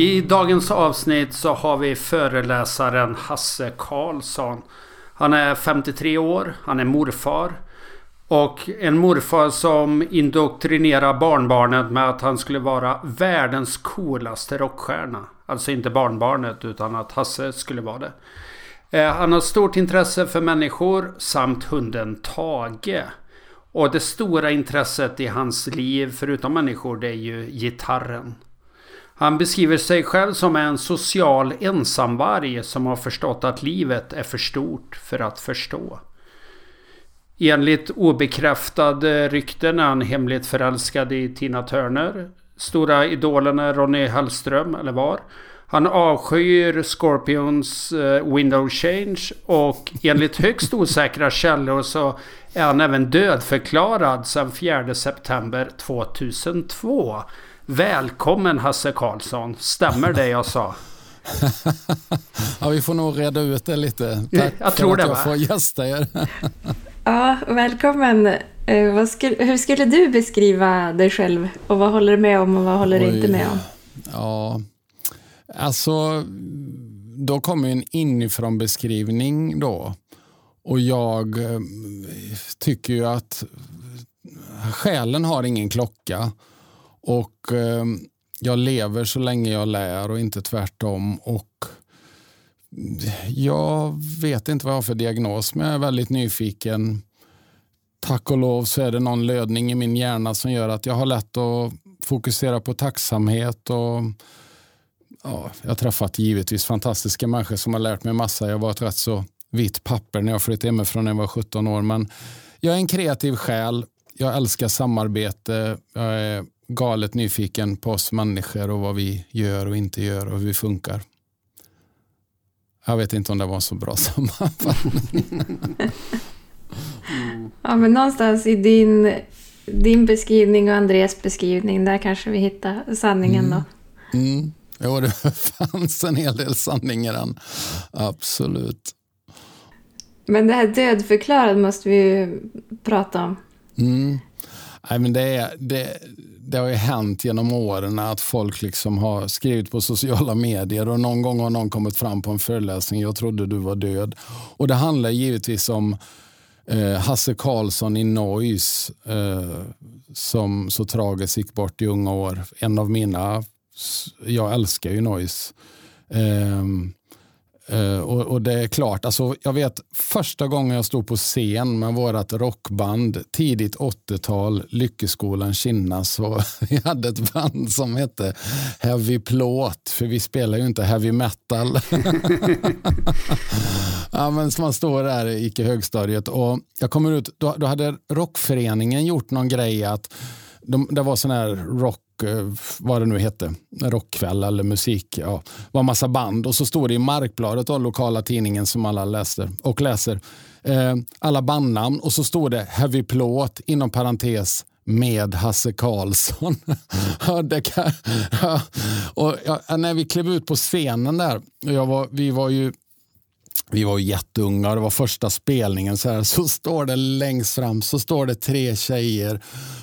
I dagens avsnitt så har vi föreläsaren Hasse Karlsson. Han är 53 år, han är morfar. Och en morfar som indoktrinerar barnbarnet med att han skulle vara världens coolaste rockstjärna. Alltså inte barnbarnet utan att Hasse skulle vara det. Eh, han har stort intresse för människor samt hunden Tage. Och det stora intresset i hans liv förutom människor det är ju gitarren. Han beskriver sig själv som en social ensamvarg som har förstått att livet är för stort för att förstå. Enligt obekräftade rykten är han hemligt förälskad i Tina Turner. Stora idolen är Ronny Hellström, eller var. Han avskyr Scorpions eh, Window Change och enligt högst osäkra källor så är han även dödförklarad sedan 4 september 2002. Välkommen Hasse Karlsson. Stämmer det jag sa? ja, vi får nog reda ut det lite. Tack jag tror för att det, jag får gästa er. ja, välkommen. Eh, skulle, hur skulle du beskriva dig själv? Och vad håller du med om och vad håller du inte med om? Ja, alltså då kommer en inifrån beskrivning då. Och jag eh, tycker ju att själen har ingen klocka. Och eh, jag lever så länge jag lär och inte tvärtom. Och jag vet inte vad jag har för diagnos, men jag är väldigt nyfiken. Tack och lov så är det någon lödning i min hjärna som gör att jag har lätt att fokusera på tacksamhet. Och, ja, jag har träffat givetvis fantastiska människor som har lärt mig massa. Jag var ett rätt så vitt papper när jag flyttade hemifrån när jag var 17 år. Men jag är en kreativ själ. Jag älskar samarbete. Jag är galet nyfiken på oss människor och vad vi gör och inte gör och hur vi funkar. Jag vet inte om det var så bra sammanfattning. Ja, men någonstans i din, din beskrivning och Andreas beskrivning, där kanske vi hittar sanningen mm. då. Mm. Jo, det fanns en hel del sanning i den. Absolut. Men det här dödförklarad måste vi ju prata om. Mm. Nej, men det, är, det, det har ju hänt genom åren att folk liksom har skrivit på sociala medier och någon gång har någon kommit fram på en föreläsning, jag trodde du var död. Och det handlar givetvis om eh, Hasse Karlsson i Noise eh, som så tragiskt gick bort i unga år. En av mina, jag älskar ju Noise. Eh, Uh, och, och, det är klart, alltså, jag vet första gången jag stod på scen med vårt rockband, tidigt 80-tal, Lyckeskolan Kinnas. Och vi hade ett band som hette Heavy Plåt, för vi spelar ju inte heavy metal. ja, men man står där, i högstadiet och jag kommer ut, då, då hade rockföreningen gjort någon grej att de, det var sån här rock eh, vad det nu hette, rockkväll eller musik. Ja, var massa band och så stod det i Markbladet, då, lokala tidningen som alla läser och läser, eh, alla bandnamn och så stod det Heavy Plåt inom parentes med Hasse Karlsson. Mm. kan, ja. Och, ja, när vi klev ut på scenen där, jag var, vi var ju vi var jätteunga och det var första spelningen. Så, här, så står det längst fram så står det tre tjejer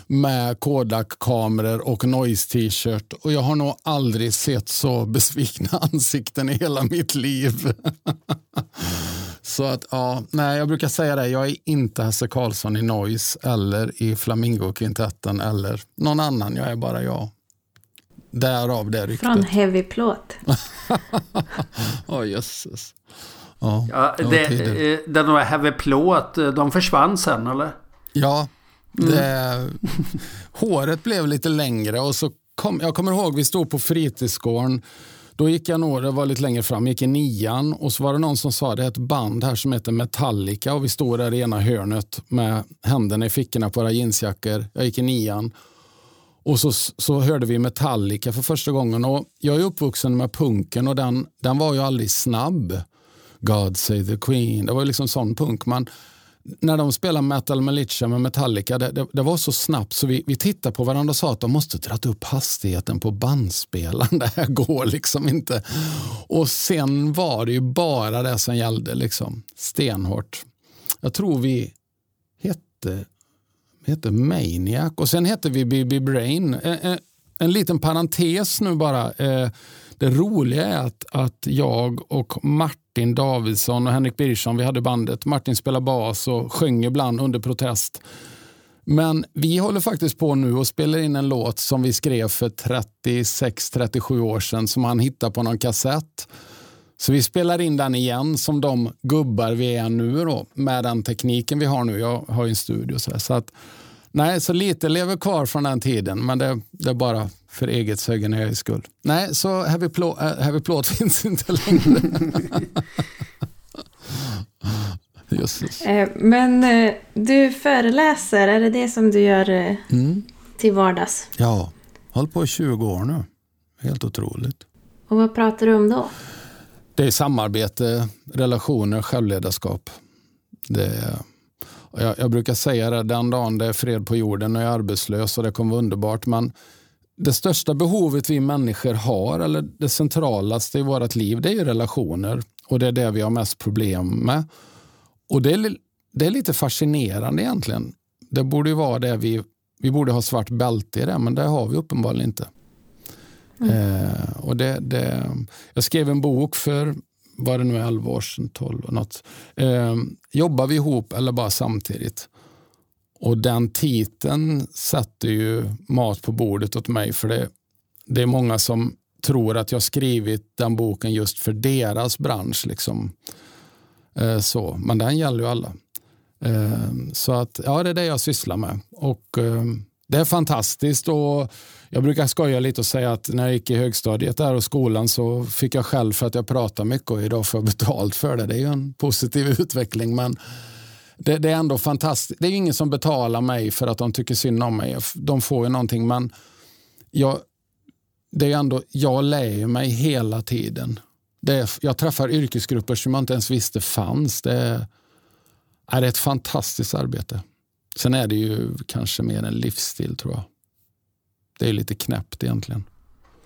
med Kodak-kameror och noise-t-shirt. Och jag har nog aldrig sett så besvikna ansikten i hela mitt liv. så att, ja, nej, jag brukar säga det, jag är inte Hasse Karlsson i Noise eller i Flamingo-kvintetten eller någon annan, jag är bara jag. Därav det ryktet. Från Heavy Plåt. Åh, oh, jösses. Ja, ja det, eh, den där Heavy Plåt, eh, de försvann sen eller? Ja, det, mm. håret blev lite längre och så kom, jag kommer ihåg vi stod på fritidsgården. Då gick jag det var lite längre fram, gick i nian och så var det någon som sa det är ett band här som heter Metallica och vi stod där i ena hörnet med händerna i fickorna på våra jeansjackor. Jag gick i nian Och så, så hörde vi Metallica för första gången. Och jag är uppvuxen med punken och den, den var ju aldrig snabb. God save the Queen. Det var liksom sån punk. man, när de spelade Metal Militia med Metallica, det, det, det, var så snabbt så vi, vi tittade på varandra och sa att de måste dra upp hastigheten på bandspelaren. Det här går liksom inte. Och sen var det ju bara det som gällde, liksom. stenhårt. Jag tror vi hette, hette Maniac och sen hette vi BB Brain. En, en liten parentes nu bara. Eh, det roliga är att, att jag och Martin Martin Davidsson och Henrik Birgersson, vi hade bandet. Martin spelar bas och sjöng ibland under protest. Men vi håller faktiskt på nu och spelar in en låt som vi skrev för 36-37 år sedan som han hittade på någon kassett. Så vi spelar in den igen som de gubbar vi är nu då, med den tekniken vi har nu. Jag har ju en studio. Så, så att, nej, så lite lever kvar från den tiden, men det, det är bara för eget högernöjes skull. Nej, så Heavy Plåt, äh, heavy plåt finns inte längre. Jösses. Eh, men eh, du föreläser, är det det som du gör eh, mm. till vardags? Ja, hållit på i 20 år nu. Helt otroligt. Och vad pratar du om då? Det är samarbete, relationer, självledarskap. Det är, jag, jag, brukar säga det, den dagen det är fred på jorden och jag är arbetslös och det kommer vara underbart. Men det största behovet vi människor har, eller det centralaste i vårt liv, det är relationer. Och det är det vi har mest problem med. Och det är, det är lite fascinerande egentligen. Det borde ju vara det vi, vi borde ha svart bälte i det, men det har vi uppenbarligen inte. Mm. Eh, och det, det, jag skrev en bok för, var det nu 11 år sedan, 12 något. Eh, jobbar vi ihop eller bara samtidigt? Och den titeln sätter ju mat på bordet åt mig för det, det är många som tror att jag skrivit den boken just för deras bransch. Liksom. Eh, så. Men den gäller ju alla. Eh, så att, ja, det är det jag sysslar med. Och eh, det är fantastiskt. och Jag brukar skoja lite och säga att när jag gick i högstadiet där och skolan så fick jag själv för att jag pratar mycket och idag får jag betalt för det. Det är ju en positiv utveckling. Men det, det, är ändå fantastiskt. Det är ingen som betalar mig för att de tycker synd om mig. De får ju någonting men jag, det är ändå, jag lär mig hela tiden. Det är, jag träffar yrkesgrupper som jag inte ens visste fanns. Det är, är ett fantastiskt arbete. Sen är det ju kanske mer en livsstil tror jag. Det är lite knäppt egentligen.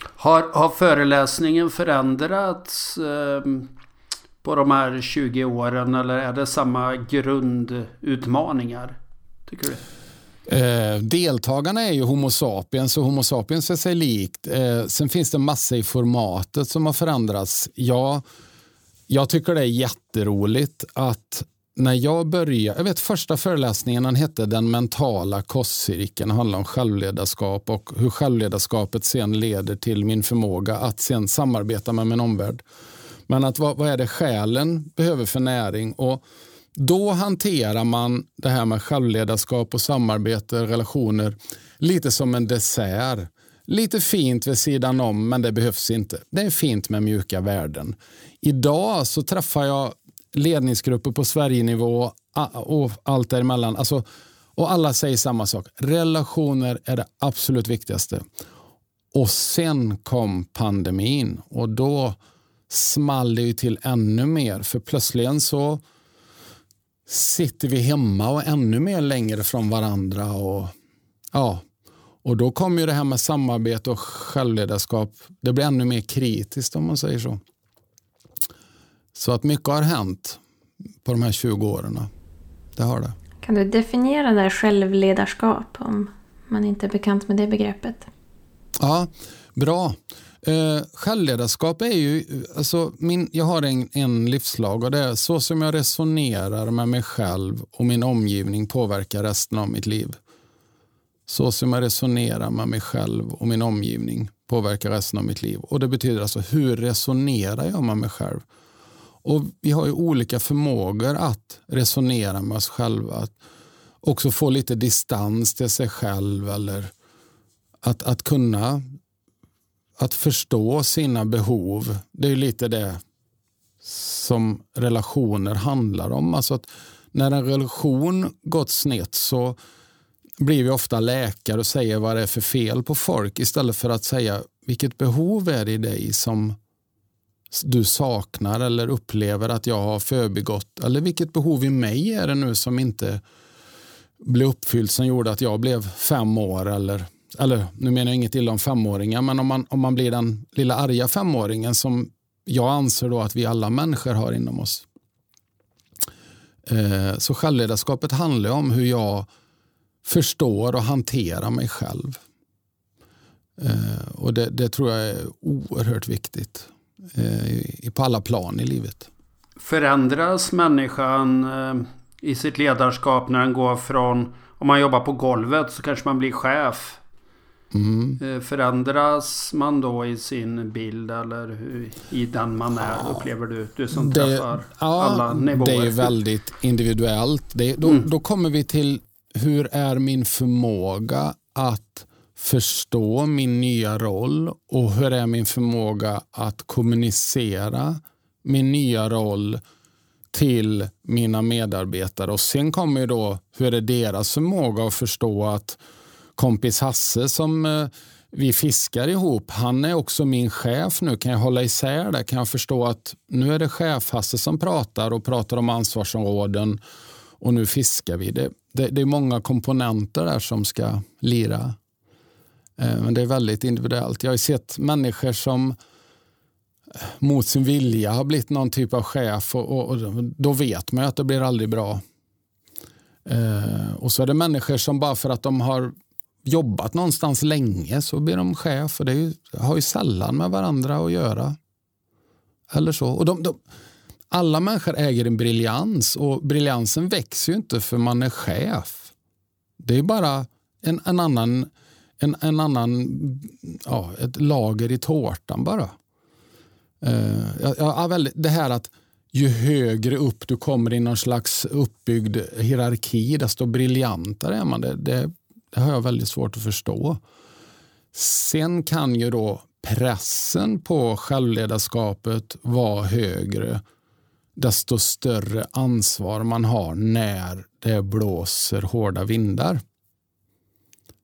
Har, har föreläsningen förändrats eh, på de här 20 åren eller är det samma grundutmaningar? Tycker du? Eh, deltagarna är ju Homo sapiens och Homo sapiens är sig likt. Eh, sen finns det massor i formatet som har förändrats. Ja, jag tycker det är jätteroligt att när jag började, jag vet första föreläsningen den hette Den mentala kostcirkeln. Den handlar om självledarskap och hur självledarskapet sen leder till min förmåga att sen samarbeta med min omvärld. Men att vad, vad är det själen behöver för näring? Och då hanterar man det här med självledarskap och samarbete, relationer, lite som en dessert. Lite fint vid sidan om, men det behövs inte. Det är fint med mjuka värden. Idag så träffar jag ledningsgrupper på Sverigenivå och allt däremellan. Alltså, och alla säger samma sak. Relationer är det absolut viktigaste. Och sen kom pandemin och då small det ju till ännu mer. För plötsligen så sitter vi hemma och ännu mer längre från varandra. Och, ja, och då kommer ju det här med samarbete och självledarskap. Det blir ännu mer kritiskt om man säger så. Så att mycket har hänt på de här 20 åren. Det har det. Kan du definiera det här självledarskap om man inte är bekant med det begreppet? Ja, bra. Eh, självledarskap är ju, alltså min, jag har en, en livslag och det är så som jag resonerar med mig själv och min omgivning påverkar resten av mitt liv. Så som jag resonerar med mig själv och min omgivning påverkar resten av mitt liv. Och Det betyder alltså hur resonerar jag med mig själv? Och Vi har ju olika förmågor att resonera med oss själva. Att också få lite distans till sig själv eller att, att kunna att förstå sina behov, det är lite det som relationer handlar om. Alltså att när en relation gått snett så blir vi ofta läkare och säger vad det är för fel på folk istället för att säga vilket behov är det i dig som du saknar eller upplever att jag har förbigått. Eller vilket behov i mig är det nu som inte blev uppfyllt som gjorde att jag blev fem år. Eller, eller nu menar jag inget illa om femåringar, men om man, om man blir den lilla arga femåringen som jag anser då att vi alla människor har inom oss. Eh, så självledarskapet handlar om hur jag förstår och hanterar mig själv. Eh, och det, det, tror jag är oerhört viktigt eh, på alla plan i livet. Förändras människan eh, i sitt ledarskap när den går från, om man jobbar på golvet så kanske man blir chef. Mm. Eh, förändras man då i sin bild eller i den man är, ja, upplever du? Du som det, träffar ja, alla nivåer. Det är väldigt individuellt. Det, då, mm. då kommer vi till hur är min förmåga att förstå min nya roll och hur är min förmåga att kommunicera min nya roll till mina medarbetare. Och Sen kommer då hur är deras förmåga att förstå att kompis Hasse som eh, vi fiskar ihop, han är också min chef nu. Kan jag hålla isär det? Kan jag förstå att nu är det chef Hasse som pratar och pratar om ansvarsområden och nu fiskar vi. Det, det, det är många komponenter där som ska lira. Eh, men det är väldigt individuellt. Jag har sett människor som eh, mot sin vilja har blivit någon typ av chef och, och, och då vet man att det blir aldrig bra. Eh, och så är det människor som bara för att de har jobbat någonstans länge så blir de chef och det ju, har ju sällan med varandra att göra. Eller så. Och de, de, alla människor äger en briljans och briljansen växer ju inte för man är chef. Det är bara en, en annan en, en annan, ja, ett lager i tårtan bara. Uh, ja, ja, väldigt, det här att ju högre upp du kommer i någon slags uppbyggd hierarki, desto briljantare är man. Det, det, det har jag väldigt svårt att förstå. Sen kan ju då pressen på självledarskapet vara högre desto större ansvar man har när det blåser hårda vindar.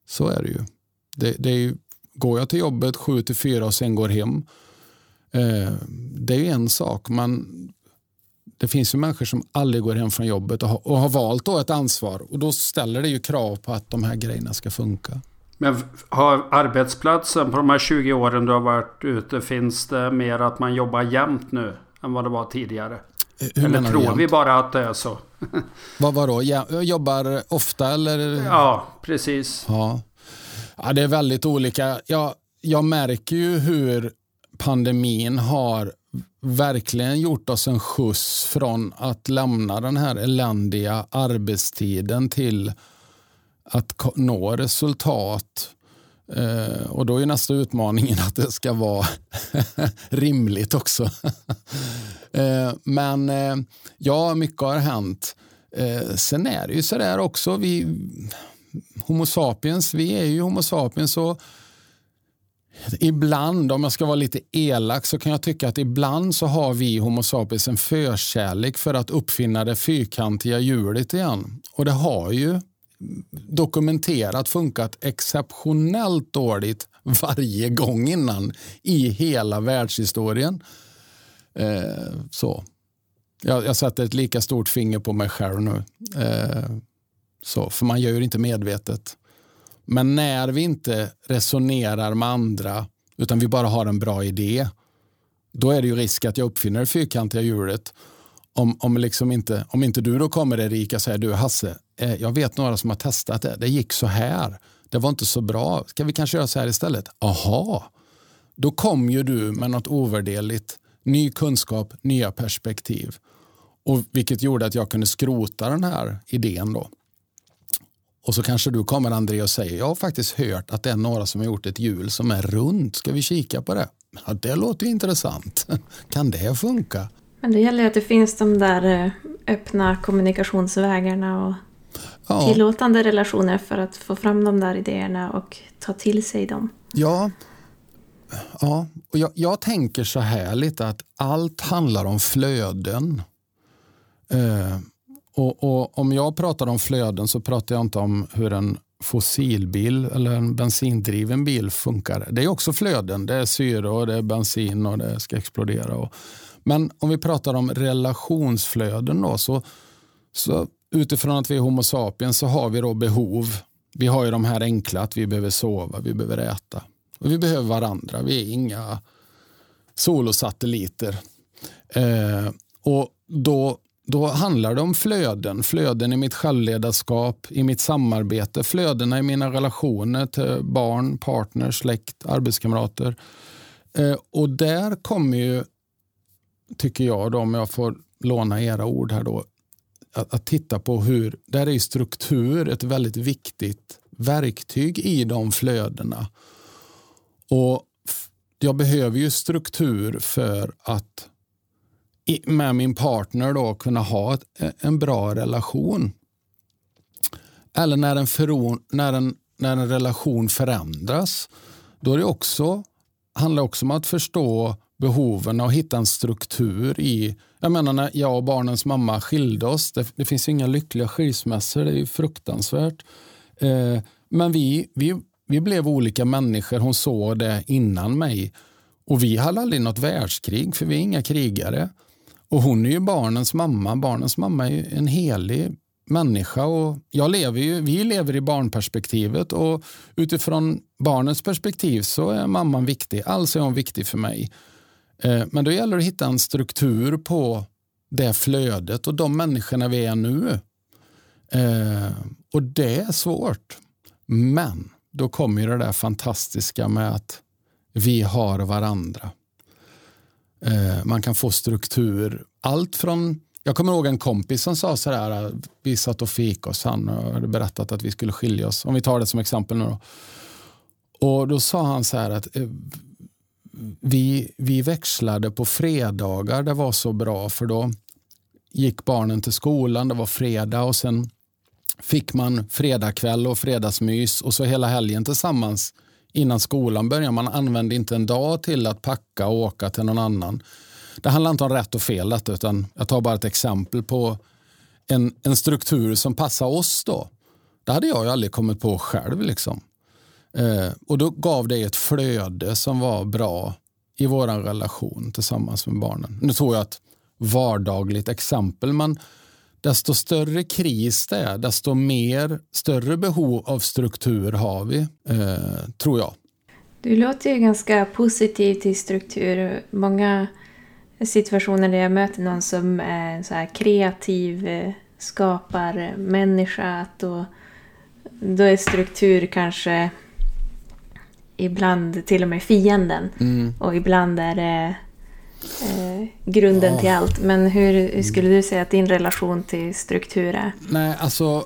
Så är det ju. Det, det är, går jag till jobbet 7 till 4 och sen går hem. Eh, det är en sak. men det finns ju människor som aldrig går hem från jobbet och har, och har valt då ett ansvar. Och Då ställer det ju krav på att de här grejerna ska funka. Men har arbetsplatsen på de här 20 åren du har varit ute, finns det mer att man jobbar jämt nu än vad det var tidigare? Hur eller tror vi bara att det är så? vad vadå? Jobbar ofta eller? Ja, precis. Ja. Ja, det är väldigt olika. Jag, jag märker ju hur pandemin har verkligen gjort oss en skjuts från att lämna den här eländiga arbetstiden till att nå resultat. Eh, och då är nästa utmaningen att det ska vara rimligt också. eh, men eh, ja, mycket har hänt. Eh, sen är det ju sådär också, vi, Homo sapiens, vi är ju Homo sapiens och ibland, om jag ska vara lite elak, så kan jag tycka att ibland så har vi Homo sapiens en förkärlek för att uppfinna det fyrkantiga hjulet igen. Och det har ju dokumenterat funkat exceptionellt dåligt varje gång innan i hela världshistorien. Eh, så. Jag, jag sätter ett lika stort finger på mig själv nu. Eh, så, för man gör det inte medvetet. Men när vi inte resonerar med andra utan vi bara har en bra idé, då är det ju risk att jag uppfinner det fyrkantiga hjulet. Om, om, liksom inte, om inte du då kommer Erika och säger du Hasse, eh, jag vet några som har testat det. Det gick så här. Det var inte så bra. Ska vi kanske göra så här istället? Aha, då kom ju du med något ovärderligt. Ny kunskap, nya perspektiv. Och Vilket gjorde att jag kunde skrota den här idén. då. Och så kanske du kommer André och säger, jag har faktiskt hört att det är några som har gjort ett hjul som är runt. Ska vi kika på det? Ja, det låter intressant. kan det funka? Men det gäller att det finns de där eh, öppna kommunikationsvägarna och ja. tillåtande relationer för att få fram de där idéerna och ta till sig dem. Ja, ja. och jag, jag tänker så här lite att allt handlar om flöden. Eh, och, och, Om jag pratar om flöden så pratar jag inte om hur en fossilbil eller en bensindriven bil funkar. Det är också flöden. Det är syre och det är bensin och det ska explodera. Men om vi pratar om relationsflöden då, så, så utifrån att vi är Homo sapiens så har vi då behov. Vi har ju de här enkla att vi behöver sova, vi behöver äta. Och vi behöver varandra. Vi är inga solosatelliter. Eh, och då då handlar det om flöden. Flöden i mitt självledarskap, i mitt samarbete, flödena i mina relationer till barn, partner, släkt, arbetskamrater. Eh, och där kommer ju, tycker jag, då, om jag får låna era ord här då, att, att titta på hur, där är struktur ett väldigt viktigt verktyg i de flödena. Och jag behöver ju struktur för att med min partner då kunna ha ett, en bra relation. Eller när en, föron, när, en, när en relation förändras. Då är det också, handlar det också om att förstå behoven och hitta en struktur i... Jag menar när jag och barnens mamma skilde oss, det, det finns inga lyckliga skilsmässor, det är fruktansvärt. Eh, men vi, vi, vi blev olika människor, hon såg det innan mig. Och vi hade aldrig något världskrig, för vi är inga krigare. Och hon är ju barnens mamma. Barnens mamma är en helig människa och jag lever ju, vi lever i barnperspektivet och utifrån barnens perspektiv så är mamman viktig. Alltså är hon viktig för mig. Eh, men då gäller det att hitta en struktur på det flödet och de människorna vi är nu. Eh, och det är svårt. Men då kommer det där fantastiska med att vi har varandra. Eh, man kan få struktur. Allt från jag kommer ihåg en kompis som sa så här, eh, vi satt och fikos, han hade berättat att vi skulle skilja oss. Om vi tar det som exempel nu då. Och då sa han så här att eh, vi, vi växlade på fredagar, det var så bra för då gick barnen till skolan, det var fredag och sen fick man fredagkväll och fredagsmys och så hela helgen tillsammans innan skolan börjar. Man använder inte en dag till att packa och åka till någon annan. Det handlar inte om rätt och fel detta, utan jag tar bara ett exempel på en, en struktur som passar oss då. Det hade jag ju aldrig kommit på själv. Liksom. Eh, och då gav det ett flöde som var bra i vår relation tillsammans med barnen. Nu tog jag ett vardagligt exempel, men desto större kris det är, desto mer, större behov av struktur har vi, eh, tror jag. Du låter ju ganska positiv till struktur. Många situationer där jag möter någon som är så här kreativ, eh, skapar människa, att då, då är struktur kanske ibland till och med fienden. Mm. Och ibland är det eh, grunden ja. till allt. Men hur, hur, skulle du säga att din relation till struktur är? Nej, alltså...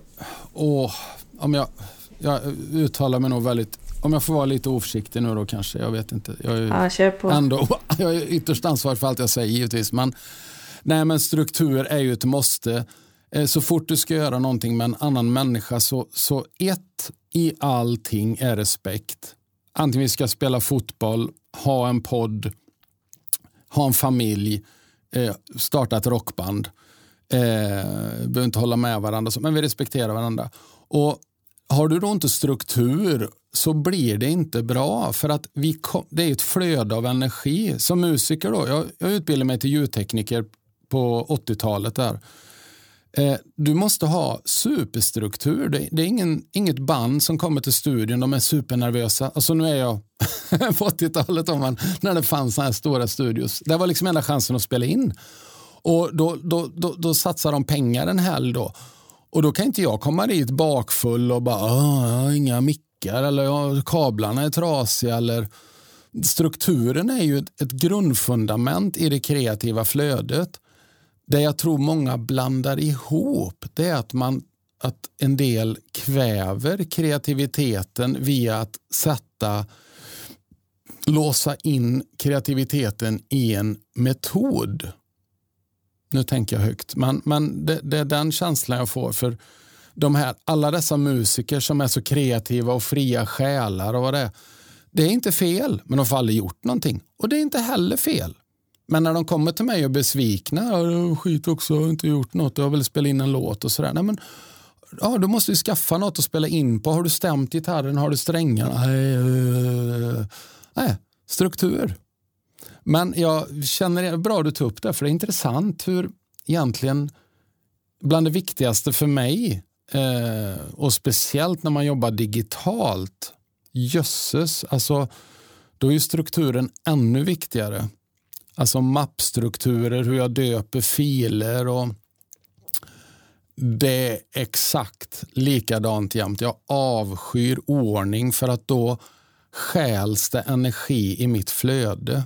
Åh, om jag, jag uttalar mig nog väldigt... Om jag får vara lite oförsiktig nu då kanske. Jag vet inte. Jag är, ja, kör på. Ändå, jag är ytterst ansvarig för allt jag säger givetvis. Men, nej, men struktur är ju ett måste. Eh, så fort du ska göra någonting med en annan människa så, så ett i allting är respekt. Antingen vi ska spela fotboll, ha en podd, ha en familj, eh, starta ett rockband. Eh, behöver inte hålla med varandra, men vi respekterar varandra. Och Har du då inte struktur så blir det inte bra. För att vi kom, Det är ett flöde av energi. Som musiker, då, jag, jag utbildade mig till ljudtekniker på 80-talet. där. Eh, du måste ha superstruktur. Det, det är ingen, inget band som kommer till studion, de är supernervösa. Alltså nu är jag på 80-talet när det fanns såna här stora studios. Det var liksom enda chansen att spela in. Och då, då, då, då satsar de pengar en helg då. Och då kan inte jag komma dit bakfull och bara, jag inga mickar eller kablarna är trasiga eller strukturen är ju ett, ett grundfundament i det kreativa flödet. Det jag tror många blandar ihop det är att, man, att en del kväver kreativiteten via att sätta låsa in kreativiteten i en metod. Nu tänker jag högt, men, men det, det är den känslan jag får. för de här, Alla dessa musiker som är så kreativa och fria själar och vad det är. Det är inte fel, men de har aldrig gjort någonting. Och det är inte heller fel. Men när de kommer till mig och är besvikna, skit också, jag har inte gjort något, jag vill spela in en låt och sådär. Nej, men ja, du måste ju skaffa något att spela in på. Har du stämt gitarren? Har du strängarna? Nej, struktur. Men jag känner bra du tog upp det, för det är intressant hur egentligen bland det viktigaste för mig eh, och speciellt när man jobbar digitalt, jösses, alltså då är strukturen ännu viktigare. Alltså mappstrukturer, hur jag döper filer och det är exakt likadant jämt. Jag avskyr ordning för att då stjäls det energi i mitt flöde.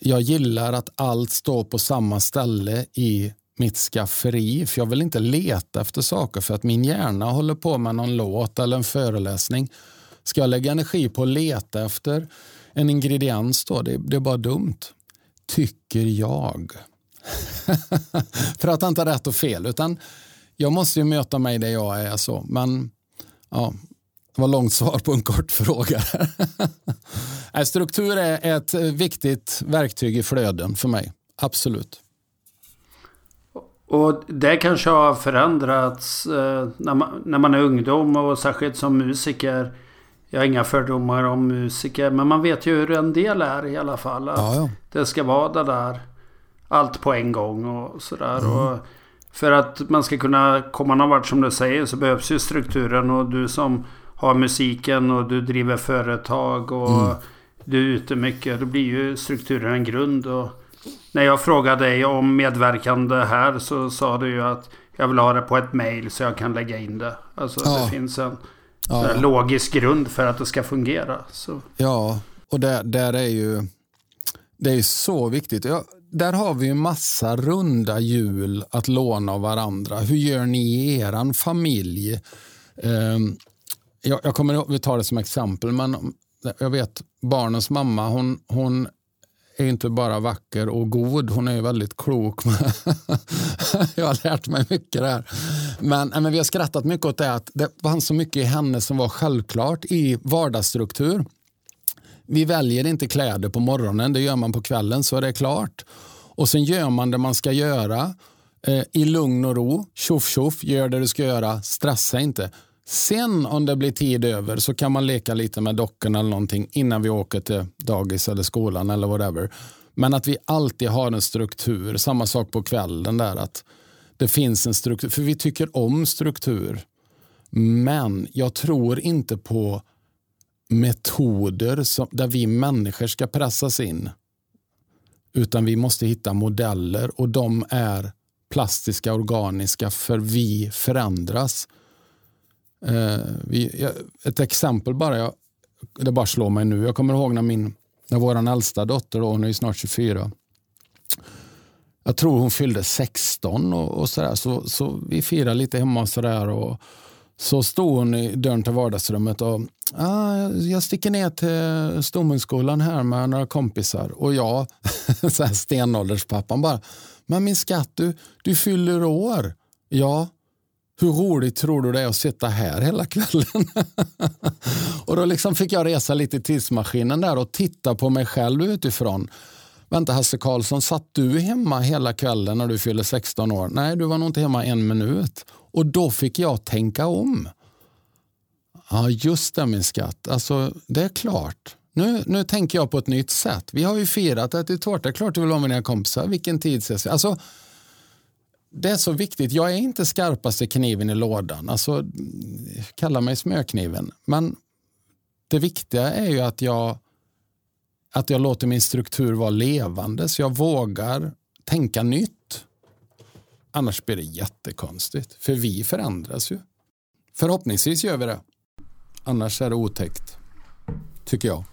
Jag gillar att allt står på samma ställe i mitt skafferi, för jag vill inte leta efter saker för att min hjärna håller på med någon låt eller en föreläsning. Ska jag lägga energi på att leta efter en ingrediens då? Det, det är bara dumt. Tycker jag. för att inte rätt och fel, utan jag måste ju möta mig där jag är. så. Men ja, det var långt svar på en kort fråga. Struktur är ett viktigt verktyg i flöden för mig. Absolut. Och det kanske har förändrats eh, när, man, när man är ungdom och särskilt som musiker. Jag har inga fördomar om musiker men man vet ju hur en del är i alla fall. Att ja, ja. Det ska vara det där allt på en gång och sådär. Mm. Och för att man ska kunna komma någon vart som du säger så behövs ju strukturen och du som har musiken och du driver företag och mm. du är ute mycket. Då blir ju strukturen en grund. Och när jag frågade dig om medverkande här så sa du ju att jag vill ha det på ett mail så jag kan lägga in det. Alltså ja. det finns en ja. logisk grund för att det ska fungera. Så. Ja, och där, där är ju det är så viktigt. Ja, där har vi en massa runda hjul att låna av varandra. Hur gör ni i er familj? Um, jag, jag kommer vi tar det som exempel, men jag vet barnens mamma, hon, hon är inte bara vacker och god, hon är väldigt klok. jag har lärt mig mycket där. Men, men vi har skrattat mycket åt det att det fanns så mycket i henne som var självklart i vardagsstruktur. Vi väljer inte kläder på morgonen, det gör man på kvällen så är det klart. Och sen gör man det man ska göra eh, i lugn och ro. Tjoff tjoff, gör det du ska göra, stressa inte. Sen om det blir tid över så kan man leka lite med dockorna eller någonting innan vi åker till dagis eller skolan eller whatever. Men att vi alltid har en struktur. Samma sak på kvällen där att det finns en struktur. För vi tycker om struktur. Men jag tror inte på metoder som, där vi människor ska pressas in. Utan vi måste hitta modeller och de är plastiska, organiska för vi förändras. Eh, vi, ett exempel bara, jag, det bara slår mig nu. Jag kommer ihåg när, min, när vår äldsta dotter, då, hon är snart 24, jag tror hon fyllde 16 och, och så, där, så, så vi firade lite hemma och så där. Och, så stod hon i dörren till vardagsrummet och ah, jag sticker ner till Stomhundsskolan här med några kompisar. Och jag, så här stenålderspappan bara, men min skatt, du, du fyller år. Ja, hur roligt tror du det är att sitta här hela kvällen? och då liksom fick jag resa lite i tidsmaskinen där och titta på mig själv utifrån. Vänta Hasse Karlsson, satt du hemma hela kvällen när du fyllde 16 år? Nej, du var nog inte hemma en minut. Och då fick jag tänka om. Ja, just det min skatt. Alltså, det är klart. Nu, nu tänker jag på ett nytt sätt. Vi har ju firat, ätit tårta. Klart du vill vara med dina kompisar. Vilken tid ses vi? Alltså, det är så viktigt. Jag är inte skarpaste kniven i lådan. Alltså, kalla mig smörkniven. Men det viktiga är ju att jag, att jag låter min struktur vara levande så jag vågar tänka nytt. Annars blir det jättekonstigt. För vi förändras ju. Förhoppningsvis gör vi det. Annars är det otäckt. Tycker jag.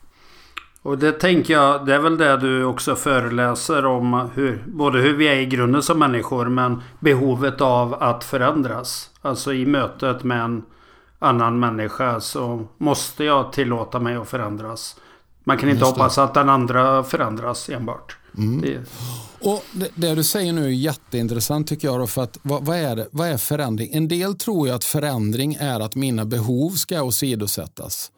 Och det tänker jag, det är väl det du också föreläser om. Hur, både hur vi är i grunden som människor men behovet av att förändras. Alltså i mötet med en annan människa så måste jag tillåta mig att förändras. Man kan inte hoppas att den andra förändras enbart. Mm. Det... Och det, det, du säger nu är jätteintressant tycker jag. Då, för att, vad, vad, är det, vad är förändring? En del tror ju att förändring är att mina behov ska åsidosättas.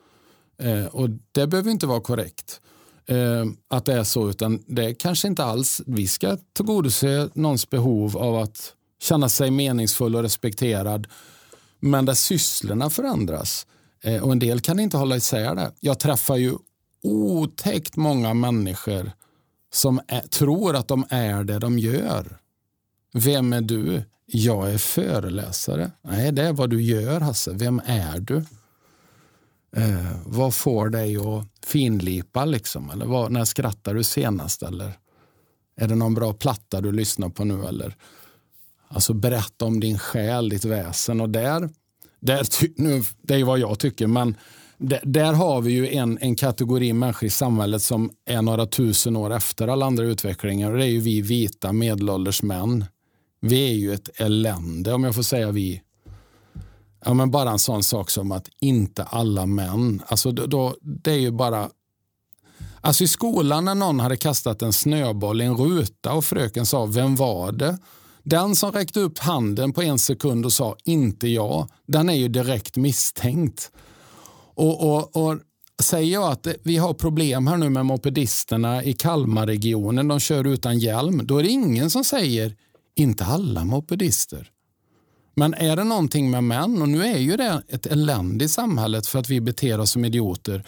Eh, och det behöver inte vara korrekt. Eh, att det är så, utan det är kanske inte alls. Vi ska tillgodose någons behov av att känna sig meningsfull och respekterad. Men där sysslorna förändras. Eh, och en del kan inte hålla isär det. Jag träffar ju otäckt många människor som är, tror att de är det de gör. Vem är du? Jag är föreläsare. Nej, det är vad du gör Hasse. Vem är du? Eh, vad får dig att finlipa liksom? Eller vad, när skrattar du senast? Eller är det någon bra platta du lyssnar på nu? Eller? Alltså berätta om din själ, ditt väsen. Och där, där nu, det är vad jag tycker, men där, där har vi ju en, en kategori människor i samhället som är några tusen år efter alla andra utvecklingar. Och det är ju vi vita medelålders män. Vi är ju ett elände, om jag får säga vi. Ja, men bara en sån sak som att inte alla män, alltså då, då, det är ju bara Alltså i skolan när någon hade kastat en snöboll i en ruta och fröken sa vem var det? Den som räckte upp handen på en sekund och sa inte jag, den är ju direkt misstänkt. Och, och, och Säger jag att vi har problem här nu med mopedisterna i Kalmarregionen, de kör utan hjälm, då är det ingen som säger inte alla mopedister. Men är det någonting med män, och nu är ju det ett elände i samhället för att vi beter oss som idioter,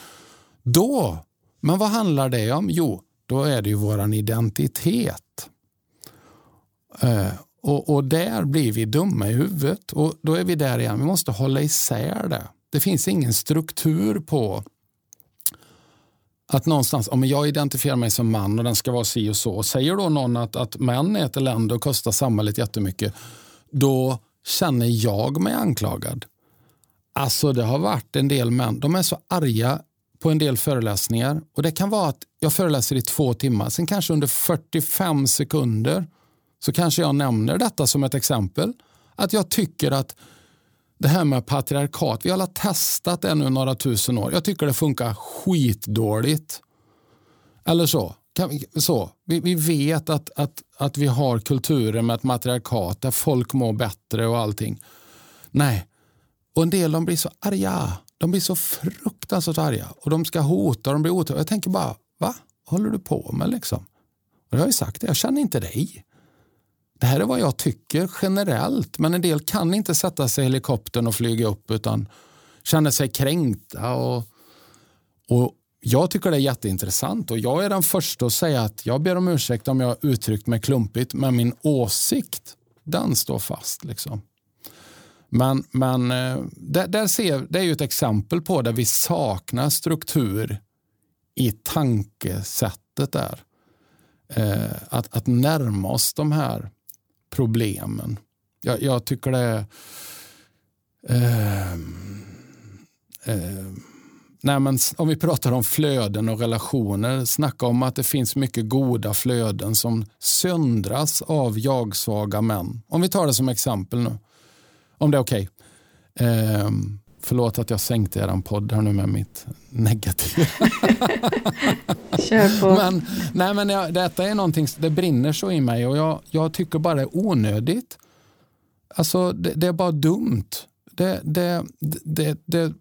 då, men vad handlar det om? Jo, då är det ju våran identitet. Eh, och, och där blir vi dumma i huvudet och då är vi där igen. Vi måste hålla isär det. Det finns ingen struktur på att någonstans, om jag identifierar mig som man och den ska vara si och så. Och säger då någon att, att män är ett elände och kostar samhället jättemycket, då känner jag mig anklagad. Alltså det har varit en del män, de är så arga på en del föreläsningar och det kan vara att jag föreläser i två timmar, sen kanske under 45 sekunder så kanske jag nämner detta som ett exempel. Att jag tycker att det här med patriarkat, vi har alla testat det nu några tusen år. Jag tycker det funkar skitdåligt. Eller så så. Vi, vi vet att, att, att vi har kulturer med ett matriarkat där folk mår bättre och allting. Nej, och en del de blir så arga. De blir så fruktansvärt arga och de ska hota och de blir otrevliga. Jag tänker bara, va? Vad håller du på med liksom? Och jag har ju sagt det, jag känner inte dig. Det här är vad jag tycker generellt, men en del kan inte sätta sig i helikoptern och flyga upp utan känner sig kränkta. Och, och jag tycker det är jätteintressant och jag är den första att säga att jag ber om ursäkt om jag uttryckt mig klumpigt, men min åsikt, den står fast. Liksom. Men, men eh, där, där ser, det är ju ett exempel på där vi saknar struktur i tankesättet där. Eh, att, att närma oss de här problemen. Jag, jag tycker det är... Eh, eh, nej men om vi pratar om flöden och relationer, snacka om att det finns mycket goda flöden som söndras av jag-svaga män. Om vi tar det som exempel nu. Om det är okej. Okay. Eh, Förlåt att jag sänkte er podd här nu med mitt negativa. Kör på. Men, nej, men jag, detta är någonting, det brinner så i mig och jag, jag tycker bara det är onödigt. Alltså det, det är bara dumt. Det, det, det, det,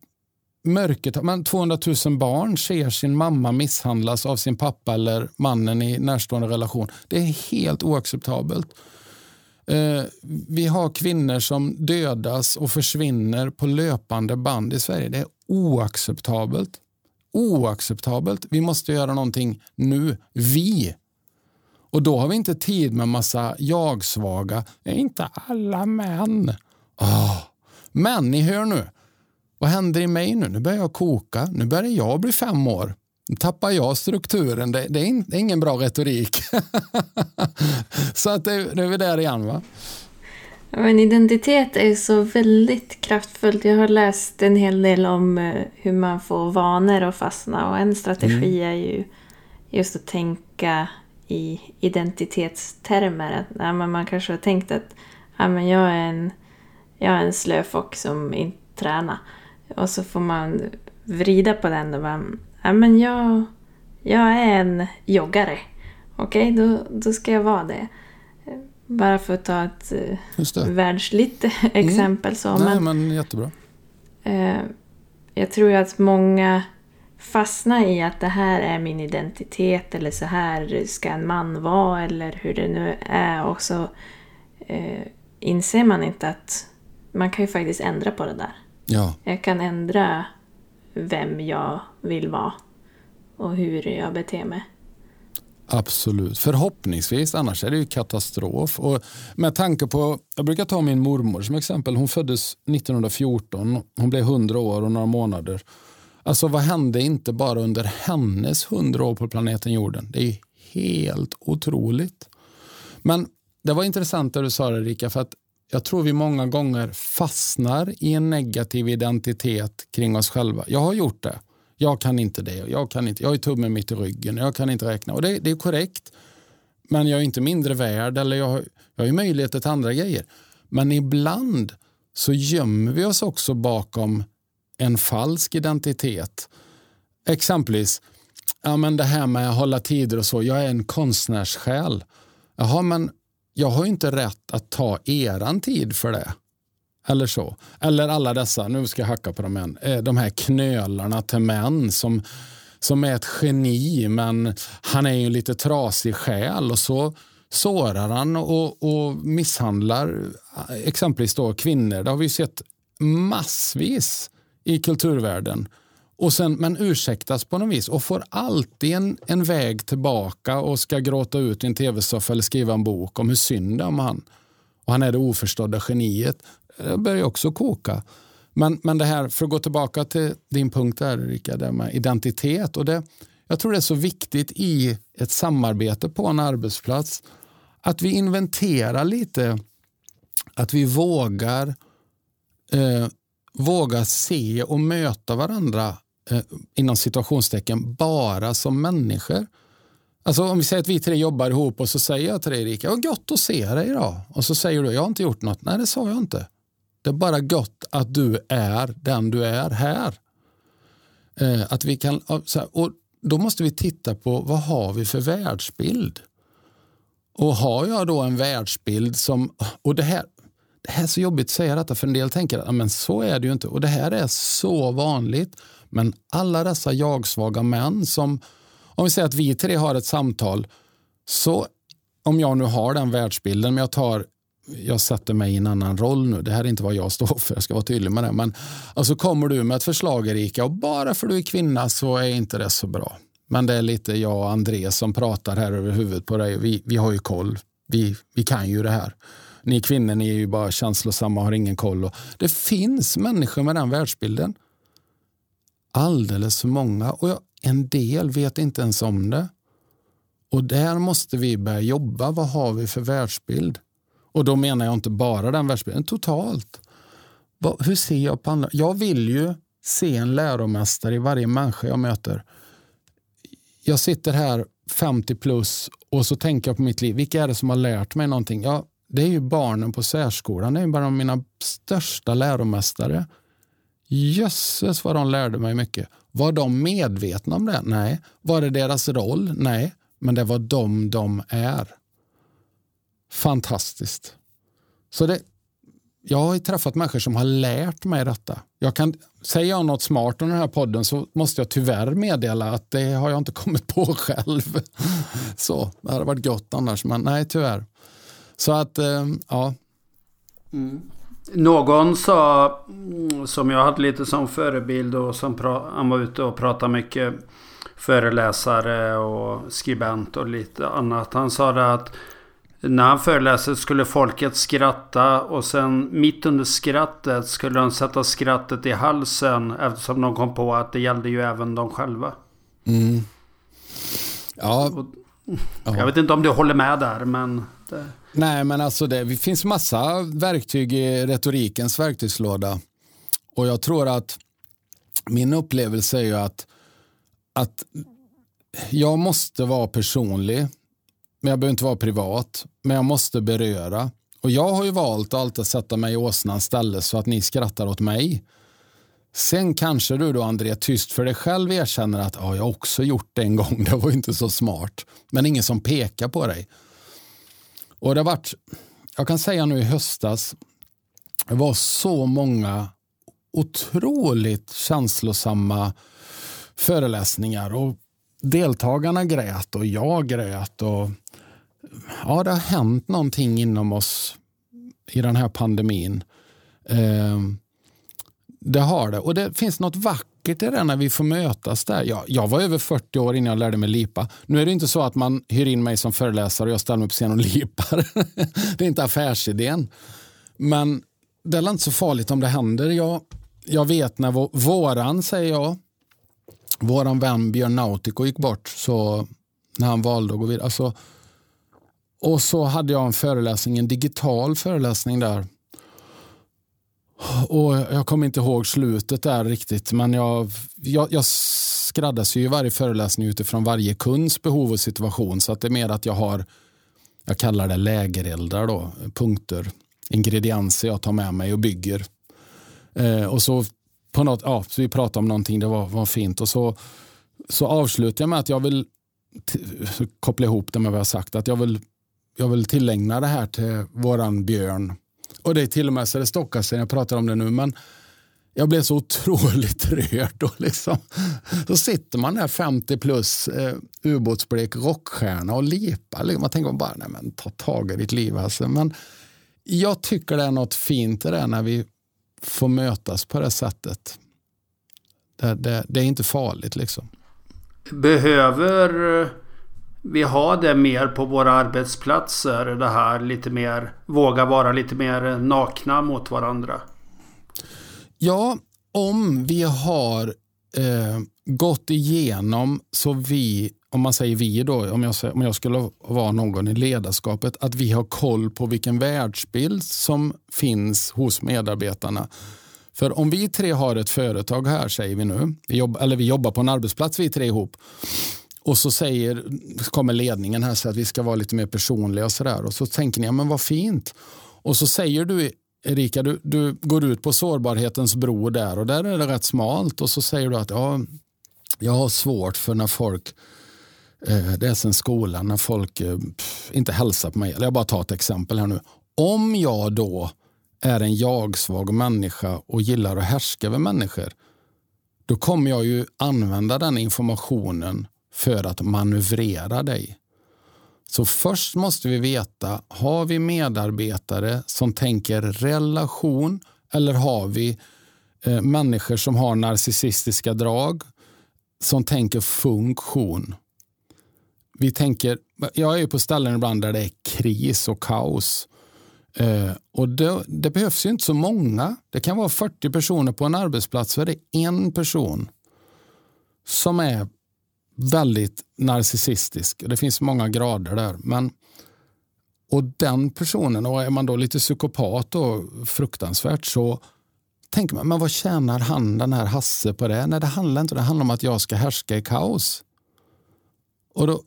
mörkret, men 200 000 barn ser sin mamma misshandlas av sin pappa eller mannen i närstående relation. Det är helt oacceptabelt. Eh, vi har kvinnor som dödas och försvinner på löpande band i Sverige. Det är oacceptabelt. Oacceptabelt. Vi måste göra någonting nu. Vi. Och då har vi inte tid med massa jag-svaga. Det är inte alla män. Oh. Men ni hör nu. Vad händer i mig nu? Nu börjar jag koka. Nu börjar jag bli fem år. Nu tappar jag strukturen. Det, det, är, in, det är, ingen bra retorik. så att det, nu är vi där igen. va? Men identitet är så väldigt kraftfullt. Jag har läst en hel del om eh, hur man får vanor att fastna och en strategi mm. är ju just att tänka i identitetstermer. Att, ja, man kanske har tänkt att ja, men jag, är en, jag är en slöfock som inte tränar. Och så får man vrida på den och bara, ja, men jag, jag är en joggare. Okej, okay, då, då ska jag vara det. Bara för att ta ett eh, världsligt exempel. Mm. Så, Nej, men, jättebra. Eh, jag tror ju att många fastnar i att det här är min identitet eller så här ska en man vara eller hur det nu är. Och så eh, inser man inte att man kan ju faktiskt ändra på det där. Ja, Jag kan ändra vem jag vill vara och hur jag beter mig. absolut. Förhoppningsvis, annars är det ju katastrof. Och med tanke på, jag brukar ta min mormor som exempel. Hon föddes 1914. Hon blev 100 år och några månader. Alltså vad hände inte bara under hennes 100 år på planeten jorden? Det är helt otroligt. Men det var intressant det du sa Erika, för att jag tror vi många gånger fastnar i en negativ identitet kring oss själva. Jag har gjort det. Jag kan inte det. Jag, kan inte, jag har tummen mitt i ryggen. Jag kan inte räkna. Och det, det är korrekt. Men jag är inte mindre värd eller jag, har- jag har ju möjligheter till andra grejer. Men ibland så gömmer vi oss också bakom en falsk identitet. Exempelvis, ja, men det här med att hålla tider och så. Jag är en konstnärssjäl. Jaha, men jag har ju inte rätt att ta eran tid för det. Eller så. Eller alla dessa, nu ska jag hacka på dem igen, eh, de här knölarna till män som, som är ett geni men han är ju en lite trasig själ och så sårar han och, och misshandlar eh, exempelvis då kvinnor. Det har vi ju sett massvis i kulturvärlden. Och sen, men ursäktas på något vis och får alltid en, en väg tillbaka och ska gråta ut i en tv-soffa eller skriva en bok om hur synd det är om han. Och han är det oförstådda geniet. Det börjar också koka. Men, men det här, för att gå tillbaka till din punkt där Erika, det med identitet. Och det, jag tror det är så viktigt i ett samarbete på en arbetsplats att vi inventerar lite, att vi vågar eh, våga se och möta varandra eh, inom situationstecken bara som människor. Alltså om vi säger att vi tre jobbar ihop och så säger jag till dig Erika, vad gott att se dig idag. Och så säger du, jag har inte gjort något. Nej, det sa jag inte. Det är bara gott att du är den du är här. Eh, att vi kan, så här, och då måste vi titta på vad har vi för världsbild? Och har jag då en världsbild som, och det här, det här är så jobbigt att säga detta för en del tänker att men så är det ju inte och det här är så vanligt. Men alla dessa jagsvaga män som, om vi säger att vi tre har ett samtal, så om jag nu har den världsbilden, men jag tar jag sätter mig i en annan roll nu. Det här är inte vad jag står för, jag ska vara tydlig med det. Men alltså kommer du med ett förslag Erika och bara för du är kvinna så är inte det så bra. Men det är lite jag och André som pratar här över huvudet på dig. Vi, vi har ju koll. Vi, vi kan ju det här. Ni kvinnor ni är ju bara känslosamma och har ingen koll. Och det finns människor med den världsbilden. Alldeles för många. Och jag, en del vet inte ens om det. Och där måste vi börja jobba. Vad har vi för världsbild? Och då menar jag inte bara den världsbilden, totalt. Vad, hur ser jag på andra? Jag vill ju se en läromästare i varje människa jag möter. Jag sitter här 50 plus och så tänker jag på mitt liv. Vilka är det som har lärt mig någonting? Ja, det är ju barnen på särskolan. Det är ju bara mina största läromästare. Jösses vad de lärde mig mycket. Var de medvetna om det? Nej. Var det deras roll? Nej. Men det var de de är. Fantastiskt. Så det, jag har ju träffat människor som har lärt mig detta. Jag kan, säger jag något smart om den här podden så måste jag tyvärr meddela att det har jag inte kommit på själv. Så, det hade varit gott annars, men nej tyvärr. Så att, eh, ja. ja. Någon sa, mm, som jag hade lite som förebild och som han var ute och pratade mycket föreläsare och skribent och lite annat. Han sa det att när han föreläste skulle folket skratta och sen mitt under skrattet skulle de sätta skrattet i halsen eftersom de kom på att det gällde ju även de själva. Mm. Ja, Jag vet inte om du håller med där men... Det, Nej, men alltså det, det finns massa verktyg i retorikens verktygslåda. Och jag tror att min upplevelse är ju att, att jag måste vara personlig, men jag behöver inte vara privat. Men jag måste beröra. Och jag har ju valt att alltid sätta mig i åsnans ställe så att ni skrattar åt mig. Sen kanske du då André tyst för dig själv erkänner att ja, jag har också gjort det en gång, det var inte så smart. Men ingen som pekar på dig. Och det har varit, jag kan säga nu i höstas, det var så många otroligt känslosamma föreläsningar och deltagarna grät och jag grät och ja, det har hänt någonting inom oss i den här pandemin. Eh, det har det. Och det finns något vackert är det när vi får mötas där. Jag, jag var över 40 år innan jag lärde mig lipa. Nu är det inte så att man hyr in mig som föreläsare och jag ställer mig på scen och lipar. det är inte affärsidén. Men det är inte så farligt om det händer. Jag, jag vet när våran, säger jag, våran vän Björn Nautico gick bort, så när han valde att gå vidare. Alltså, och så hade jag en föreläsning, en digital föreläsning där. Och Jag kommer inte ihåg slutet där riktigt, men jag, jag, jag skräddarsyr varje föreläsning utifrån varje kunds behov och situation. Så att det är mer att jag har, jag kallar det lägereldar då, punkter, ingredienser jag tar med mig och bygger. Eh, och så på något, ja, så vi pratade om någonting, det var, var fint. Och så, så avslutar jag med att jag vill koppla ihop det med vad jag sagt. Att jag vill, jag vill tillägna det här till våran Björn. Och det är till och med så det stockar sig när jag pratar om det nu. Men jag blev så otroligt rörd. Och liksom, så sitter man där 50 plus eh, ubåtsblek rockstjärna och lipar. Liksom. Man tänker bara, nej men ta tag i ditt liv. Alltså. Men jag tycker det är något fint i det när vi får mötas på det sättet. Det, det, det är inte farligt liksom. Behöver vi har det mer på våra arbetsplatser? Det här lite mer, våga vara lite mer nakna mot varandra? Ja, om vi har eh, gått igenom så vi, om man säger vi då, om jag, om jag skulle vara någon i ledarskapet, att vi har koll på vilken världsbild som finns hos medarbetarna. För om vi tre har ett företag här, säger vi nu, vi jobb, eller vi jobbar på en arbetsplats vi tre ihop, och så säger, kommer ledningen här så att vi ska vara lite mer personliga och sådär. Och så tänker ni, ja men vad fint. Och så säger du Erika, du, du går ut på sårbarhetens bro där och där är det rätt smalt och så säger du att ja, jag har svårt för när folk eh, det är sen skolan när folk eh, inte hälsar på mig. Eller jag bara tar ett exempel här nu. Om jag då är en jag-svag människa och gillar att härska över människor, då kommer jag ju använda den informationen för att manövrera dig. Så först måste vi veta, har vi medarbetare som tänker relation eller har vi eh, människor som har narcissistiska drag som tänker funktion? Vi tänker, jag är på ställen ibland där det är kris och kaos. Eh, och det, det, behövs ju inte så många. Det kan vara 40 personer på en arbetsplats så är det en person som är väldigt narcissistisk. Det finns många grader där. Men, och den personen, och är man då lite psykopat och fruktansvärt så tänker man, men vad tjänar han den här Hasse på det? Nej, det handlar inte det handlar om att jag ska härska i kaos. Och då,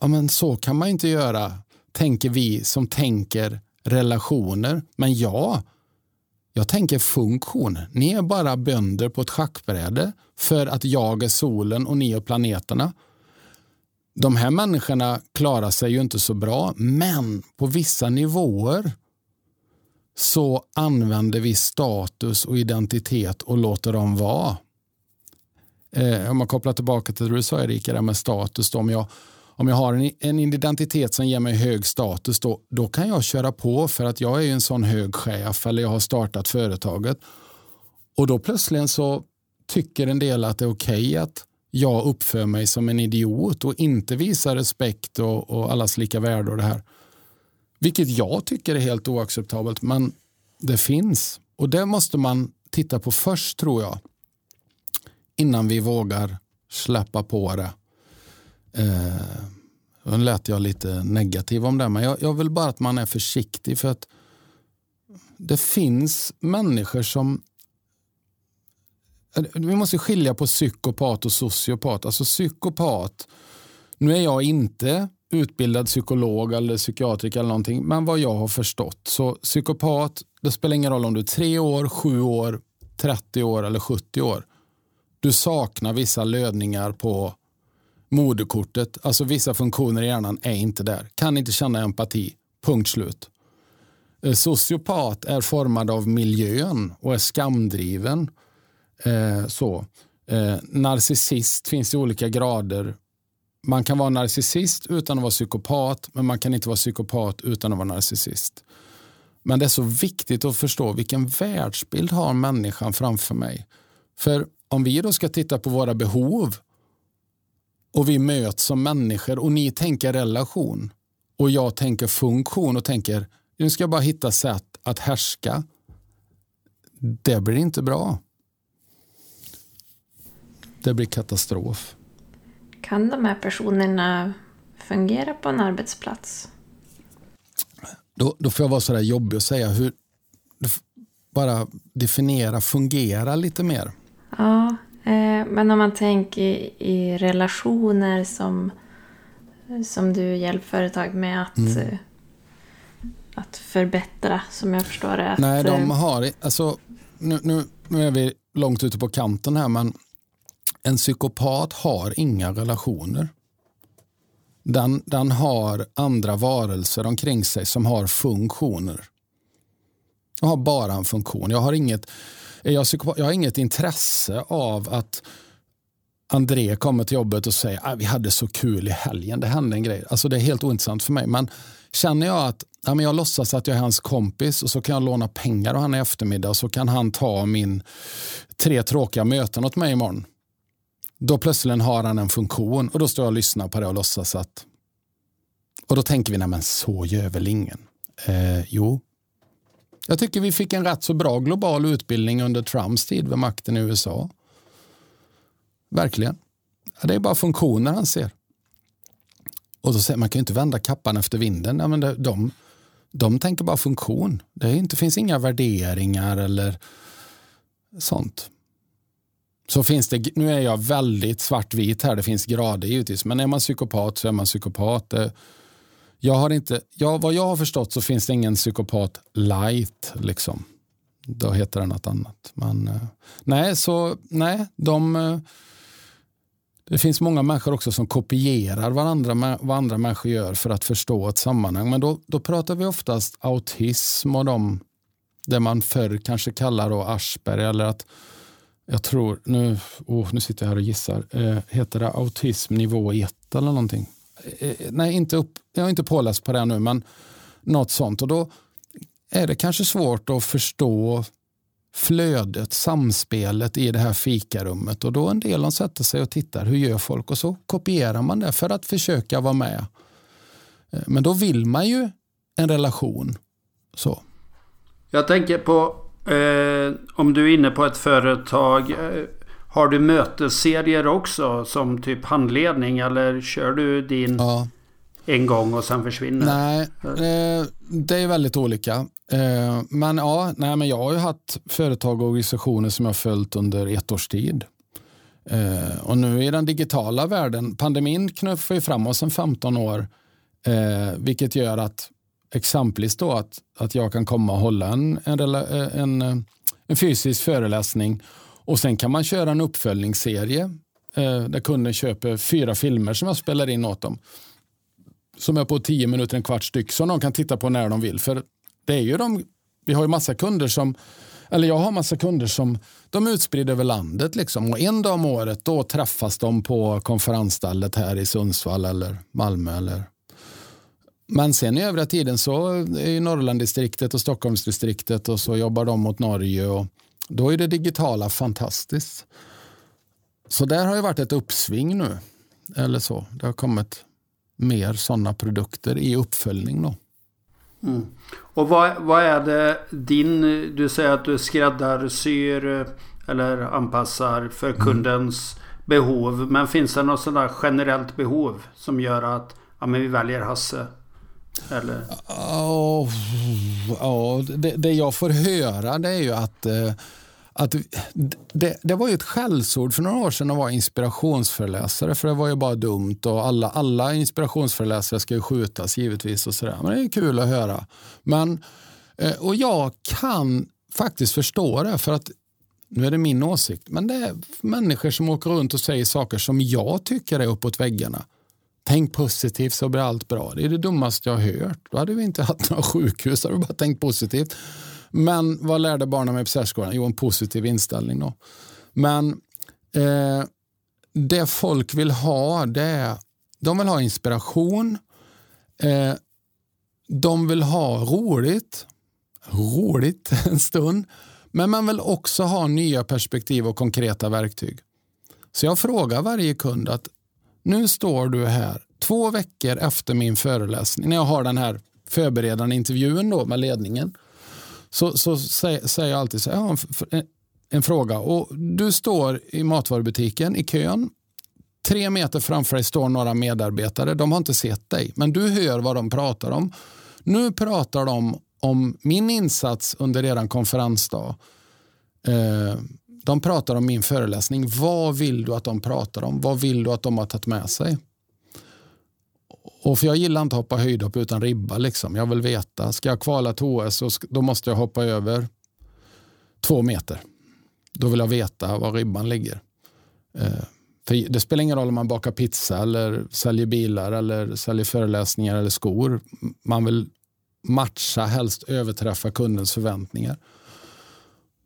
ja men så kan man inte göra, tänker vi som tänker relationer. Men ja, jag tänker funktion. Ni är bara bönder på ett schackbräde för att jag är solen och ni är planeterna. De här människorna klarar sig ju inte så bra, men på vissa nivåer så använder vi status och identitet och låter dem vara. Eh, om man kopplar tillbaka till det du sa Erika, med status. Då, om jag om jag har en, en, identitet som ger mig hög status, då, då kan jag köra på för att jag är en sån hög chef eller jag har startat företaget. Och då plötsligen så tycker en del att det är okej okay att jag uppför mig som en idiot och inte visar respekt och, och allas lika värde och det här. Vilket jag tycker är helt oacceptabelt, men det finns. Och det måste man titta på först tror jag. Innan vi vågar släppa på det Eh, nu lät jag lite negativ om det, men jag, jag vill bara att man är försiktig för att det finns människor som eh, vi måste skilja på psykopat och sociopat. Alltså psykopat, nu är jag inte utbildad psykolog eller psykiatriker eller någonting, men vad jag har förstått så psykopat, det spelar ingen roll om du är tre år, sju år, 30 år eller 70 år. Du saknar vissa lödningar på moderkortet, alltså vissa funktioner i hjärnan är inte där. Kan inte känna empati, punkt slut. Eh, sociopat är formad av miljön och är skamdriven. Eh, så. Eh, narcissist finns i olika grader. Man kan vara narcissist utan att vara psykopat, men man kan inte vara psykopat utan att vara narcissist. Men det är så viktigt att förstå vilken världsbild har människan framför mig. För om vi då ska titta på våra behov och vi möts som människor och ni tänker relation och jag tänker funktion och tänker nu ska jag bara hitta sätt att härska. Det blir inte bra. Det blir katastrof. Kan de här personerna fungera på en arbetsplats? Då, då får jag vara så där jobbig och säga hur, bara definiera fungera lite mer. Ja, men om man tänker i, i, relationer som, som du hjälper företag med att, mm. Eh, att förbättra, som jag förstår det. Att, Nej, de eh, har, alltså, nu, nu, nu är vi långt ute på kanten här, men en psykopat har inga relationer. Den, den har andra varelser omkring sig som har funktioner. Jag har bara en funktion. Jag har inget, jag, jag har inget intresse av att André kommer till jobbet och säger att vi hade så kul i helgen, det hände en grej. Alltså det är helt ointressant för mig. Men känner jag att ja, men jag låtsas att jag är hans kompis och så kan jag låna pengar av honom i eftermiddag och så kan han ta min tre tråkiga möten åt mig imorgon. Då plötsligt har han en funktion och då står jag och lyssnar på det och låtsas att... Och då tänker vi, nej men så gör väl ingen? Eh, jo. Jag tycker vi fick en rätt så bra global utbildning under Trumps tid vid makten i USA. Verkligen. Ja, det är bara funktioner han ser. Och då säger man kan ju inte vända kappan efter vinden. Nej, men det, de, de tänker bara funktion. Det inte, finns inga värderingar eller sånt så finns det, nu är jag väldigt svartvit här, det finns grader givetvis, men är man psykopat så är man psykopat. Eh, jag har inte, jag, vad jag har förstått så finns det ingen psykopat light. Liksom. Då heter det något annat. Men, eh, nej, så nej, de, eh, det finns många människor också som kopierar varandra, vad andra människor gör för att förstå ett sammanhang. Men då, då pratar vi oftast autism och de, det man förr kanske kallar då Asperger eller att jag tror, nu, oh, nu sitter jag här och gissar, eh, heter det autism nivå 1 eller någonting? Eh, nej, inte upp, jag är inte påläst på det nu, men något sånt. Och då är det kanske svårt att förstå flödet, samspelet i det här fikarummet. Och då en del de sätter sig och tittar, hur gör folk? Och så kopierar man det för att försöka vara med. Eh, men då vill man ju en relation. Så. Jag tänker på Eh, om du är inne på ett företag. Eh, har du mötesserier också som typ handledning eller kör du din ja. en gång och sen försvinner? Nej, eh, det är väldigt olika. Eh, men ja, nej, men jag har ju haft företag och organisationer som jag följt under ett års tid. Eh, och nu i den digitala världen, pandemin knuffar ju fram oss en 15 år, vilket gör att exempelvis då att, att jag kan komma och hålla en, en, en, en fysisk föreläsning och sen kan man köra en uppföljningsserie eh, där kunden köper fyra filmer som jag spelar in åt dem. Som är på tio minuter, en kvart styck som de kan titta på när de vill. För det är ju de, vi har ju massa kunder som eller jag har massa kunder som de är utspridda över landet. Liksom. Och en dag om året då träffas de på konferensstället här i Sundsvall eller Malmö eller men sen i övriga tiden så är Norrlanddistriktet och Stockholmsdistriktet och så jobbar de mot Norge och då är det digitala fantastiskt. Så där har det varit ett uppsving nu. Eller så. Det har kommit mer sådana produkter i uppföljning. Då. Mm. Och vad, vad är det din, du säger att du skräddarsyr eller anpassar för mm. kundens mm. behov. Men finns det något sådant generellt behov som gör att ja, men vi väljer Hasse? Eller? Oh, oh, det, det, jag får höra det är ju att, eh, att det, det, var ju ett skällsord för några år sedan att vara inspirationsföreläsare för det var ju bara dumt och alla, alla inspirationsföreläsare ska ju skjutas givetvis och sådär. Men det är kul att höra. Men, eh, och jag kan faktiskt förstå det för att nu är det min åsikt, men det är människor som åker runt och säger saker som jag tycker är uppåt väggarna. Tänk positivt så blir allt bra. Det är det dummaste jag har hört. Då hade vi inte haft några sjukhus. Då hade vi bara tänkt positivt. Men vad lärde barnen mig på särskolan? Jo, en positiv inställning. Då. Men eh, det folk vill ha, det är de vill ha inspiration. Eh, de vill ha roligt. roligt en stund. Men man vill också ha nya perspektiv och konkreta verktyg. Så jag frågar varje kund att nu står du här två veckor efter min föreläsning, när jag har den här förberedande intervjun då med ledningen, så, så säger jag alltid så här, en, en fråga. Och du står i matvarubutiken i kön. Tre meter framför dig står några medarbetare. De har inte sett dig, men du hör vad de pratar om. Nu pratar de om min insats under er konferensdag. Eh, de pratar om min föreläsning. Vad vill du att de pratar om? Vad vill du att de har tagit med sig? Och för Jag gillar inte att hoppa höjdhopp utan ribba. Liksom. Jag vill veta. Ska jag kvala till OS så då måste jag hoppa över två meter. Då vill jag veta var ribban ligger. Eh, för Det spelar ingen roll om man bakar pizza eller säljer bilar eller säljer föreläsningar eller skor. Man vill matcha, helst överträffa kundens förväntningar.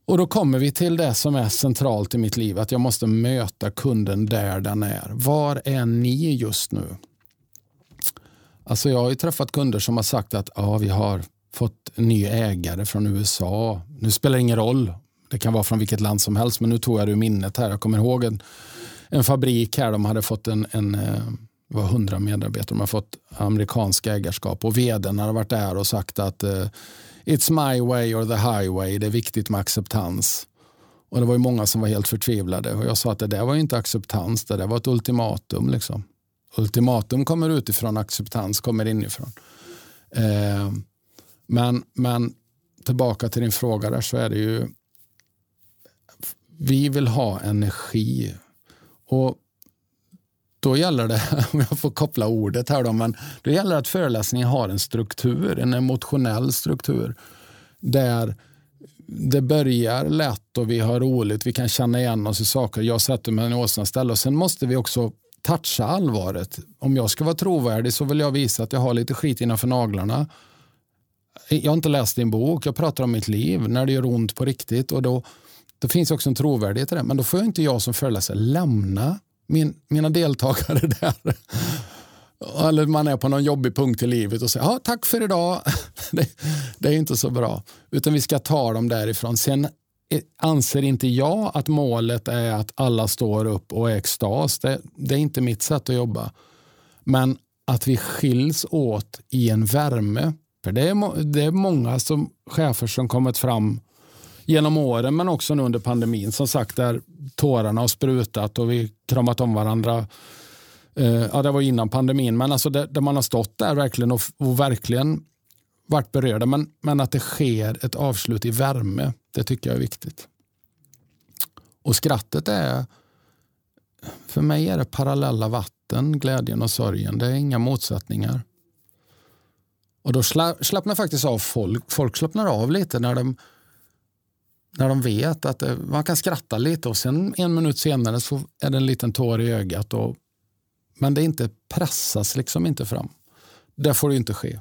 Och Då kommer vi till det som är centralt i mitt liv, att jag måste möta kunden där den är. Var är ni just nu? Alltså jag har träffat kunder som har sagt att ja, vi har fått en ny ägare från USA. Nu spelar det ingen roll, det kan vara från vilket land som helst, men nu tog jag det ur minnet här. Jag kommer ihåg en, en fabrik här, de hade fått en, en eh, det var 100 medarbetare, de har fått amerikansk ägarskap och vdn hade varit där och sagt att eh, it's my way or the highway, det är viktigt med acceptans. Och det var ju många som var helt förtvivlade och jag sa att det där var inte acceptans, det där var ett ultimatum. Liksom. Ultimatum kommer utifrån, acceptans kommer inifrån. Eh, men, men tillbaka till din fråga där så är det ju vi vill ha energi. Och då gäller det, om jag får koppla ordet här då, men då gäller det att föreläsningen har en struktur, en emotionell struktur där det börjar lätt och vi har roligt, vi kan känna igen oss i saker. Jag sätter mig i åsnans ställe och sen måste vi också toucha allvaret. Om jag ska vara trovärdig så vill jag visa att jag har lite skit innanför naglarna. Jag har inte läst din bok, jag pratar om mitt liv när det gör ont på riktigt. och då då finns också en trovärdighet i det. Men då får jag inte jag som föreläsare lämna min, mina deltagare där. Eller man är på någon jobbig punkt i livet och säger ja, tack för idag. Det, det, är inte så bra. Utan vi ska ta dem därifrån. Sen anser inte jag att målet är att alla står upp och är extas. Det, det är inte mitt sätt att jobba. Men att vi skiljs åt i en värme. För det är, det är många som, chefer som kommit fram genom åren men också nu under pandemin. Som sagt, där tårarna har sprutat och vi kramat om varandra. Eh, ja, det var innan pandemin, men alltså där, där man har stått där verkligen och, och, verkligen varit berörda. Men, men att det sker ett avslut i värme, det tycker jag är viktigt. Och skrattet är, för mig är det parallella vatten, glädjen och sorgen. Det är inga motsättningar. Och då slappnar faktiskt av folk. Folk slappnar av lite när de när de vet att eh, man kan skratta lite och sen en minut senare så är det en liten tår i ögat. Och, men det inte pressas liksom inte fram. Det får det inte ske.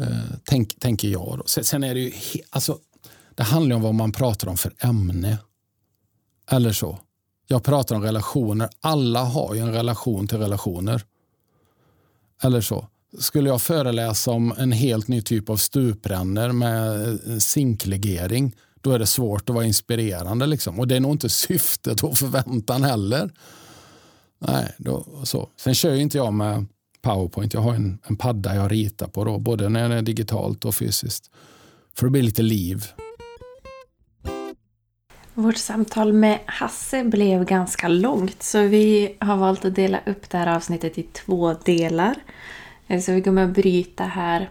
Eh, tänk, tänker jag. Då. Sen, sen, är det ju, alltså, det handlar om vad man pratar om för ämne. Eller så. Jag pratar om relationer. Alla har ju en relation till relationer. Eller så. Skulle jag föreläsa om en helt ny typ av stuprännor med eh, zinklegering då är det svårt att vara inspirerande. Liksom. Och det är nog inte syftet och förväntan heller. Nej, då, så. Sen kör ju inte jag med powerpoint. Jag har en, en padda jag ritar på, då, både när det är digitalt och fysiskt. För det blir lite liv. Vårt samtal med Hasse blev ganska långt så vi har valt att dela upp det här avsnittet i två delar. Eh, så vi kommer att bryta här.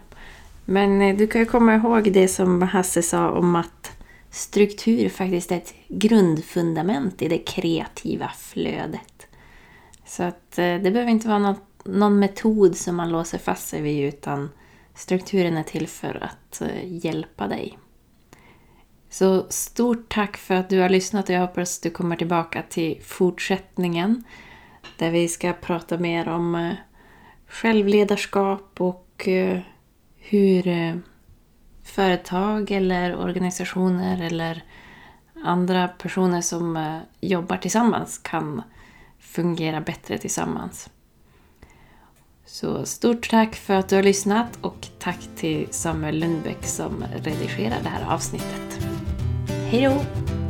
Men eh, du kan ju komma ihåg det som Hasse sa om att struktur faktiskt ett grundfundament i det kreativa flödet. Så att eh, det behöver inte vara något, någon metod som man låser fast sig vid utan strukturen är till för att eh, hjälpa dig. Så stort tack för att du har lyssnat och jag hoppas du kommer tillbaka till fortsättningen där vi ska prata mer om eh, självledarskap och hur företag eller organisationer eller andra personer som eh, jobbar tillsammans kan fungera bättre tillsammans. Så stort tack för att du har lyssnat och tack till Samuel Lundbäck som redigerar det här avsnittet. Hej då!